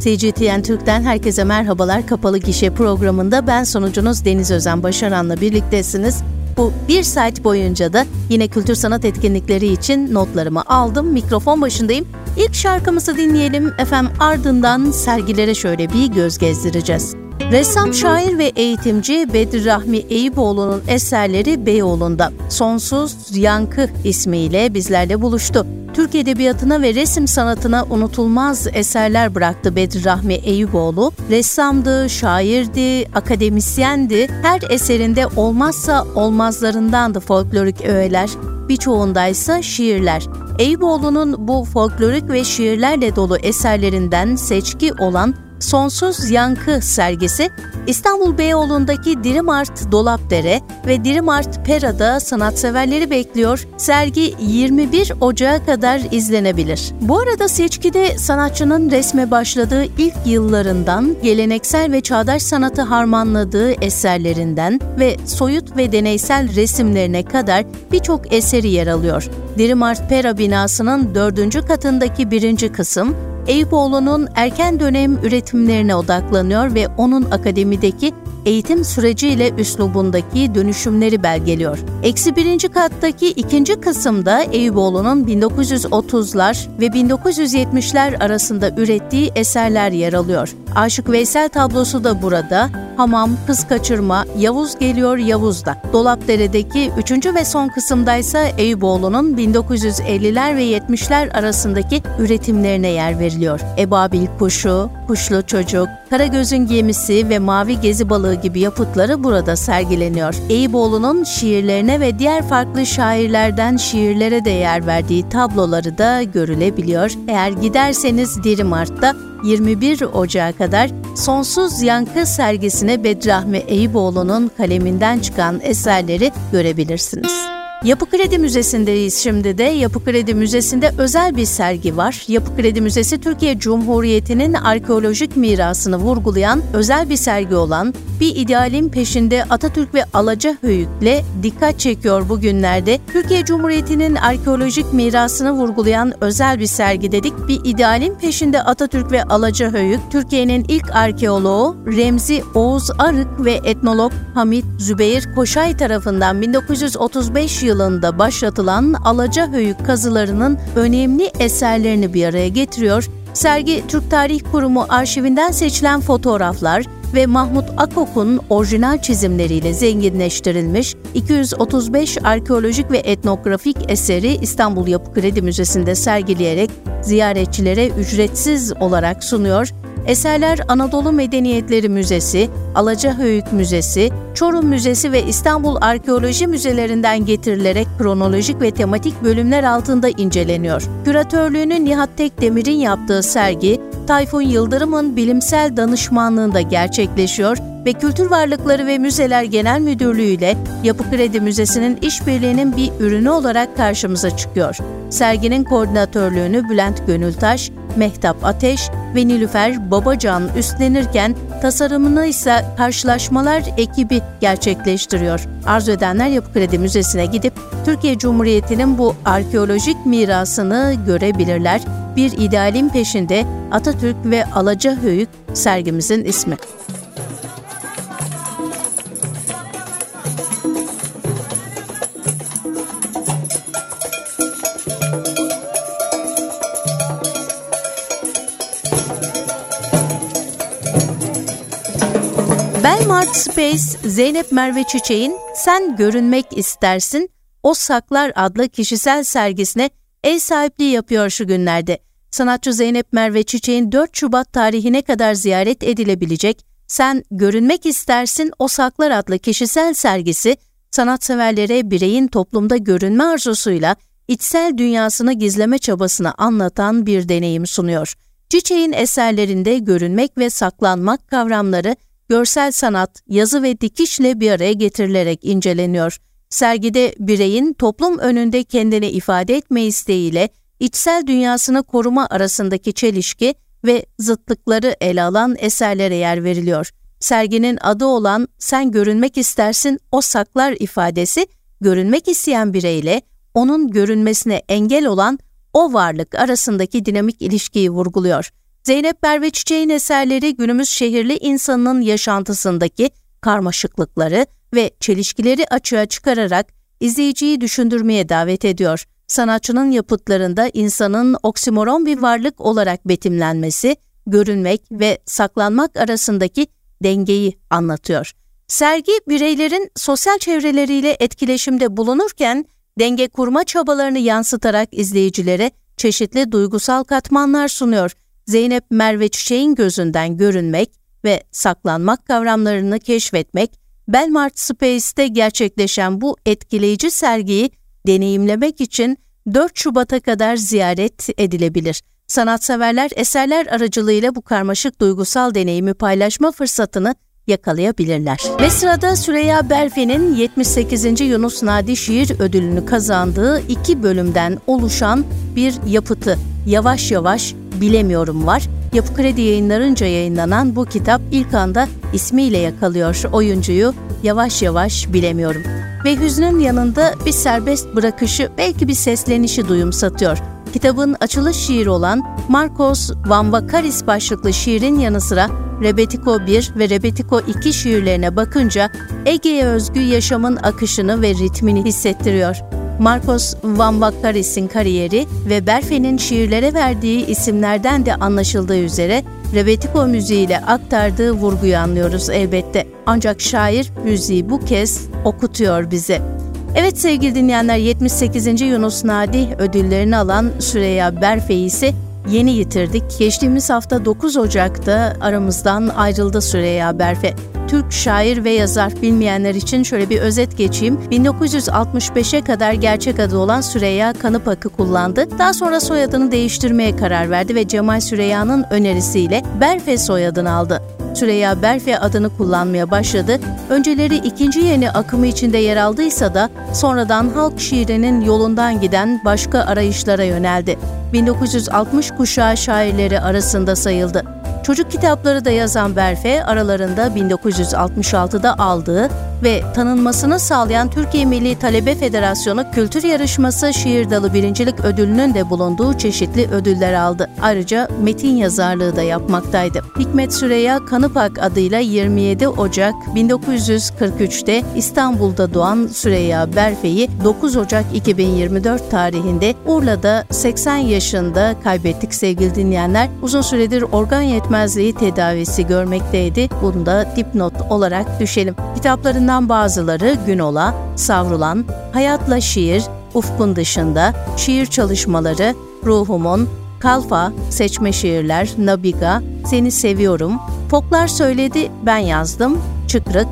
CGTN Türk'ten herkese merhabalar. Kapalı Gişe programında ben sonucunuz Deniz Özen Başaran'la birliktesiniz. Bu bir saat boyunca da yine kültür sanat etkinlikleri için notlarımı aldım. Mikrofon başındayım. İlk şarkımızı dinleyelim. Efendim ardından sergilere şöyle bir göz gezdireceğiz. Ressam, şair ve eğitimci Bedri Rahmi Eyüboğlu'nun eserleri Beyoğlu'nda Sonsuz Yankı ismiyle bizlerle buluştu. Türk edebiyatına ve resim sanatına unutulmaz eserler bıraktı Bedri Rahmi Eyüboğlu. Ressamdı, şairdi, akademisyendi. Her eserinde olmazsa olmazlarındandı folklorik öğeler. Birçoğunda ise şiirler. Eyüboğlu'nun bu folklorik ve şiirlerle dolu eserlerinden seçki olan Sonsuz Yankı sergisi İstanbul Beyoğlu'ndaki Dirimart Dolapdere ve Dirimart Pera'da sanatseverleri bekliyor. Sergi 21 Ocağı kadar izlenebilir. Bu arada seçkide sanatçının resme başladığı ilk yıllarından geleneksel ve çağdaş sanatı harmanladığı eserlerinden ve soyut ve deneysel resimlerine kadar birçok eseri yer alıyor. Dirimart Pera binasının dördüncü katındaki birinci kısım Eyüboğlu'nun erken dönem üretimlerine odaklanıyor ve onun akademideki eğitim süreciyle üslubundaki dönüşümleri belgeliyor. Eksi birinci kattaki ikinci kısımda Eyüboğlu'nun 1930'lar ve 1970'ler arasında ürettiği eserler yer alıyor. Aşık Veysel tablosu da burada. Hamam, Kız Kaçırma, Yavuz Geliyor Yavuz'da. Dolapdere'deki üçüncü ve son kısımdaysa Eyüboğlu'nun 1950'ler ve 70'ler arasındaki üretimlerine yer veriliyor. Ebabil Kuşu, Kuşlu Çocuk, Karagöz'ün Gemisi ve Mavi Gezi Balığı gibi yapıtları burada sergileniyor. Eyüboğlu'nun şiirlerine ve diğer farklı şairlerden şiirlere de yer verdiği tabloları da görülebiliyor. Eğer giderseniz Dirimart'ta 21 Ocağı kadar Sonsuz Yankı sergisine Bedrahmi Eyüboğlu'nun kaleminden çıkan eserleri görebilirsiniz. Yapı Kredi Müzesi'ndeyiz şimdi de. Yapı Kredi Müzesi'nde özel bir sergi var. Yapı Kredi Müzesi Türkiye Cumhuriyeti'nin arkeolojik mirasını vurgulayan özel bir sergi olan Bir idealin Peşinde Atatürk ve Alaca Höyük'le dikkat çekiyor bugünlerde. Türkiye Cumhuriyeti'nin arkeolojik mirasını vurgulayan özel bir sergi dedik. Bir idealin Peşinde Atatürk ve Alaca Höyük, Türkiye'nin ilk arkeoloğu Remzi Oğuz Arık ve etnolog Hamit Zübeyir Koşay tarafından 1935 yılında başlatılan Alaca Höyük kazılarının önemli eserlerini bir araya getiriyor. Sergi Türk Tarih Kurumu arşivinden seçilen fotoğraflar ve Mahmut Akok'un orijinal çizimleriyle zenginleştirilmiş 235 arkeolojik ve etnografik eseri İstanbul Yapı Kredi Müzesi'nde sergileyerek ziyaretçilere ücretsiz olarak sunuyor Eserler Anadolu Medeniyetleri Müzesi, Alacahöyük Müzesi, Çorum Müzesi ve İstanbul Arkeoloji Müzelerinden getirilerek kronolojik ve tematik bölümler altında inceleniyor. Küratörlüğünü Nihat Tekdemir'in yaptığı sergi, Tayfun Yıldırım'ın bilimsel danışmanlığında gerçekleşiyor ve Kültür Varlıkları ve Müzeler Genel Müdürlüğü ile Yapı Kredi Müzesi'nin işbirliğinin bir ürünü olarak karşımıza çıkıyor. Serginin koordinatörlüğünü Bülent Gönültaş, Mehtap Ateş ve Nilüfer Babacan üstlenirken tasarımını ise Karşılaşmalar ekibi gerçekleştiriyor. Arzu edenler Yapı Kredi Müzesi'ne gidip Türkiye Cumhuriyeti'nin bu arkeolojik mirasını görebilirler. Bir idealin peşinde Atatürk ve Alaca Höyük sergimizin ismi. Belmart Space, Zeynep Merve Çiçek'in Sen Görünmek İstersin, O Saklar adlı kişisel sergisine ev sahipliği yapıyor şu günlerde. Sanatçı Zeynep Merve Çiçek'in 4 Şubat tarihine kadar ziyaret edilebilecek Sen Görünmek İstersin O Saklar adlı kişisel sergisi, sanatseverlere bireyin toplumda görünme arzusuyla içsel dünyasını gizleme çabasını anlatan bir deneyim sunuyor. Çiçek'in eserlerinde görünmek ve saklanmak kavramları görsel sanat, yazı ve dikişle bir araya getirilerek inceleniyor. Sergide bireyin toplum önünde kendini ifade etme isteğiyle içsel dünyasını koruma arasındaki çelişki ve zıtlıkları ele alan eserlere yer veriliyor. Serginin adı olan Sen görünmek istersin o saklar ifadesi görünmek isteyen bireyle onun görünmesine engel olan o varlık arasındaki dinamik ilişkiyi vurguluyor. Zeynep Berve eserleri günümüz şehirli insanının yaşantısındaki karmaşıklıkları ve çelişkileri açığa çıkararak izleyiciyi düşündürmeye davet ediyor. Sanatçının yapıtlarında insanın oksimoron bir varlık olarak betimlenmesi, görünmek ve saklanmak arasındaki dengeyi anlatıyor. Sergi bireylerin sosyal çevreleriyle etkileşimde bulunurken denge kurma çabalarını yansıtarak izleyicilere çeşitli duygusal katmanlar sunuyor. Zeynep Merve Çiçek'in gözünden görünmek ve saklanmak kavramlarını keşfetmek, Belmart Space'te gerçekleşen bu etkileyici sergiyi deneyimlemek için 4 Şubat'a kadar ziyaret edilebilir. Sanatseverler eserler aracılığıyla bu karmaşık duygusal deneyimi paylaşma fırsatını yakalayabilirler. Ve sırada Süreyya Berfe'nin 78. Yunus Nadi Şiir Ödülünü kazandığı iki bölümden oluşan bir yapıtı Yavaş Yavaş Bilemiyorum var. Yapı Kredi yayınlarınca yayınlanan bu kitap ilk anda ismiyle yakalıyor oyuncuyu Yavaş Yavaş Bilemiyorum. Ve hüznün yanında bir serbest bırakışı belki bir seslenişi duyumsatıyor. Kitabın açılış şiiri olan Marcos Van Vakaris başlıklı şiirin yanı sıra Rebetiko 1 ve Rebetiko 2 şiirlerine bakınca Ege'ye özgü yaşamın akışını ve ritmini hissettiriyor. Marcos Van Vakaris'in kariyeri ve Berfe'nin şiirlere verdiği isimlerden de anlaşıldığı üzere Rebetiko müziğiyle aktardığı vurguyu anlıyoruz elbette. Ancak şair müziği bu kez okutuyor bize. Evet sevgili dinleyenler 78. Yunus Nadi ödüllerini alan Süreyya Berfe'yi ise yeni yitirdik. Geçtiğimiz hafta 9 Ocak'ta aramızdan ayrıldı Süreyya Berfe. Türk şair ve yazar bilmeyenler için şöyle bir özet geçeyim. 1965'e kadar gerçek adı olan Süreyya Kanıpak'ı kullandı. Daha sonra soyadını değiştirmeye karar verdi ve Cemal Süreyya'nın önerisiyle Berfe soyadını aldı. Süreyya Berfe adını kullanmaya başladı. Önceleri ikinci yeni akımı içinde yer aldıysa da sonradan halk şiirinin yolundan giden başka arayışlara yöneldi. 1960 kuşağı şairleri arasında sayıldı. Çocuk kitapları da yazan Berfe aralarında 1966'da aldığı ve tanınmasını sağlayan Türkiye Milli Talebe Federasyonu Kültür Yarışması Şiir Dalı Birincilik Ödülünün de bulunduğu çeşitli ödüller aldı. Ayrıca metin yazarlığı da yapmaktaydı. Hikmet Süreyya Kanıpak adıyla 27 Ocak 1943'te İstanbul'da doğan Süreyya Berfe'yi 9 Ocak 2024 tarihinde Urla'da 80 yaşında kaybettik sevgili dinleyenler. Uzun süredir organ yetmezliği tedavisi görmekteydi. Bunu da dipnot olarak düşelim. Kitaplarından Bunlardan bazıları Günola, Savrulan, Hayatla Şiir, Ufkun Dışında, Şiir Çalışmaları, Ruhumun, Kalfa, Seçme Şiirler, Nabiga, Seni Seviyorum, Foklar Söyledi, Ben Yazdım, Çıkrık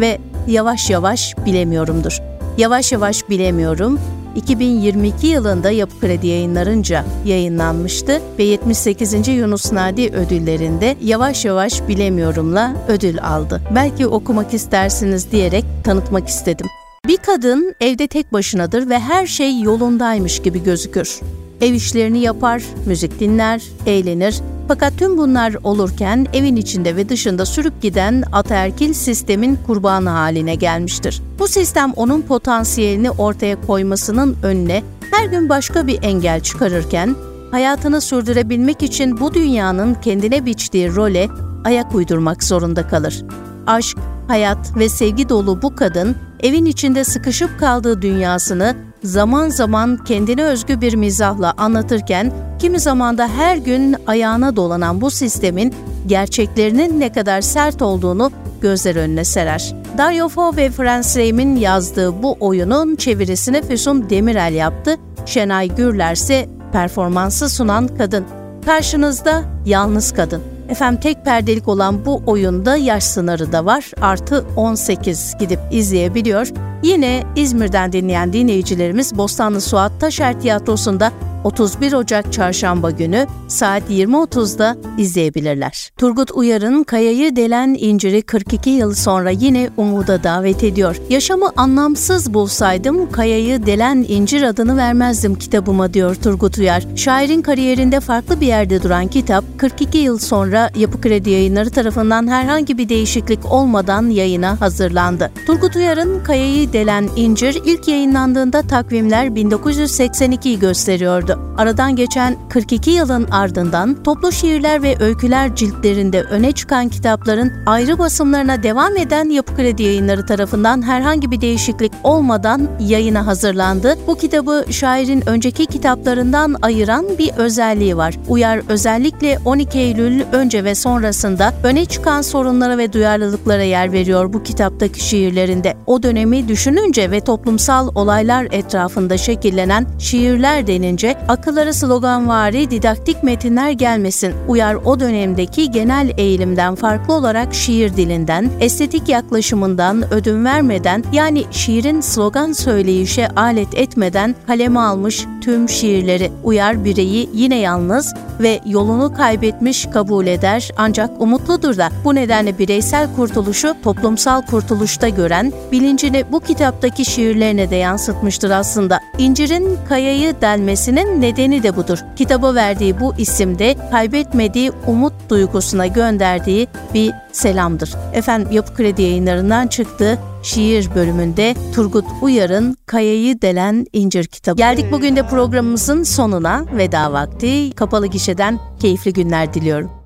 ve Yavaş Yavaş Bilemiyorumdur. Yavaş Yavaş Bilemiyorum, 2022 yılında Yapı Kredi yayınlarınca yayınlanmıştı ve 78. Yunus Nadi ödüllerinde Yavaş Yavaş Bilemiyorum'la ödül aldı. Belki okumak istersiniz diyerek tanıtmak istedim. Bir kadın evde tek başınadır ve her şey yolundaymış gibi gözükür. Ev işlerini yapar, müzik dinler, eğlenir. Fakat tüm bunlar olurken evin içinde ve dışında sürüp giden ataerkil sistemin kurbanı haline gelmiştir. Bu sistem onun potansiyelini ortaya koymasının önüne her gün başka bir engel çıkarırken hayatını sürdürebilmek için bu dünyanın kendine biçtiği role ayak uydurmak zorunda kalır. Aşk, hayat ve sevgi dolu bu kadın evin içinde sıkışıp kaldığı dünyasını zaman zaman kendine özgü bir mizahla anlatırken kimi zaman da her gün ayağına dolanan bu sistemin gerçeklerinin ne kadar sert olduğunu gözler önüne serer. Dario Fo ve Franz Reim'in yazdığı bu oyunun çevirisini Füsun Demirel yaptı. Şenay Gürler ise performansı sunan kadın. Karşınızda yalnız kadın. Efendim tek perdelik olan bu oyunda yaş sınırı da var. Artı 18 gidip izleyebiliyor. Yine İzmir'den dinleyen dinleyicilerimiz Bostanlı Suat Taşer Tiyatrosu'nda 31 Ocak Çarşamba günü saat 20.30'da izleyebilirler. Turgut Uyar'ın Kayayı Delen İncir'i 42 yıl sonra yine umuda davet ediyor. Yaşamı anlamsız bulsaydım Kayayı Delen İncir adını vermezdim kitabıma diyor Turgut Uyar. Şairin kariyerinde farklı bir yerde duran kitap 42 yıl sonra Yapı Kredi Yayınları tarafından herhangi bir değişiklik olmadan yayına hazırlandı. Turgut Uyar'ın Kayayı Delen İncir ilk yayınlandığında takvimler 1982'yi gösteriyordu. Dönüştü. Aradan geçen 42 yılın ardından toplu şiirler ve öyküler ciltlerinde öne çıkan kitapların ayrı basımlarına devam eden Yapı Kredi Yayınları tarafından herhangi bir değişiklik olmadan yayına hazırlandı. Bu kitabı şairin önceki kitaplarından ayıran bir özelliği var. Uyar özellikle 12 Eylül önce ve sonrasında öne çıkan sorunlara ve duyarlılıklara yer veriyor bu kitaptaki şiirlerinde. O dönemi düşününce ve toplumsal olaylar etrafında şekillenen şiirler denince akıllara sloganvari didaktik metinler gelmesin. Uyar o dönemdeki genel eğilimden farklı olarak şiir dilinden, estetik yaklaşımından ödün vermeden yani şiirin slogan söyleyişe alet etmeden kaleme almış tüm şiirleri. Uyar bireyi yine yalnız ve yolunu kaybetmiş kabul eder ancak umutludur da bu nedenle bireysel kurtuluşu toplumsal kurtuluşta gören bilincini bu kitaptaki şiirlerine de yansıtmıştır aslında. İncir'in kayayı delmesinin nedeni de budur. Kitaba verdiği bu isimde kaybetmediği umut duygusuna gönderdiği bir selamdır. Efendim Yapı Kredi yayınlarından çıktı şiir bölümünde Turgut Uyar'ın Kayayı Delen İncir kitabı. Geldik bugün de programımızın sonuna veda vakti. Kapalı gişeden keyifli günler diliyorum.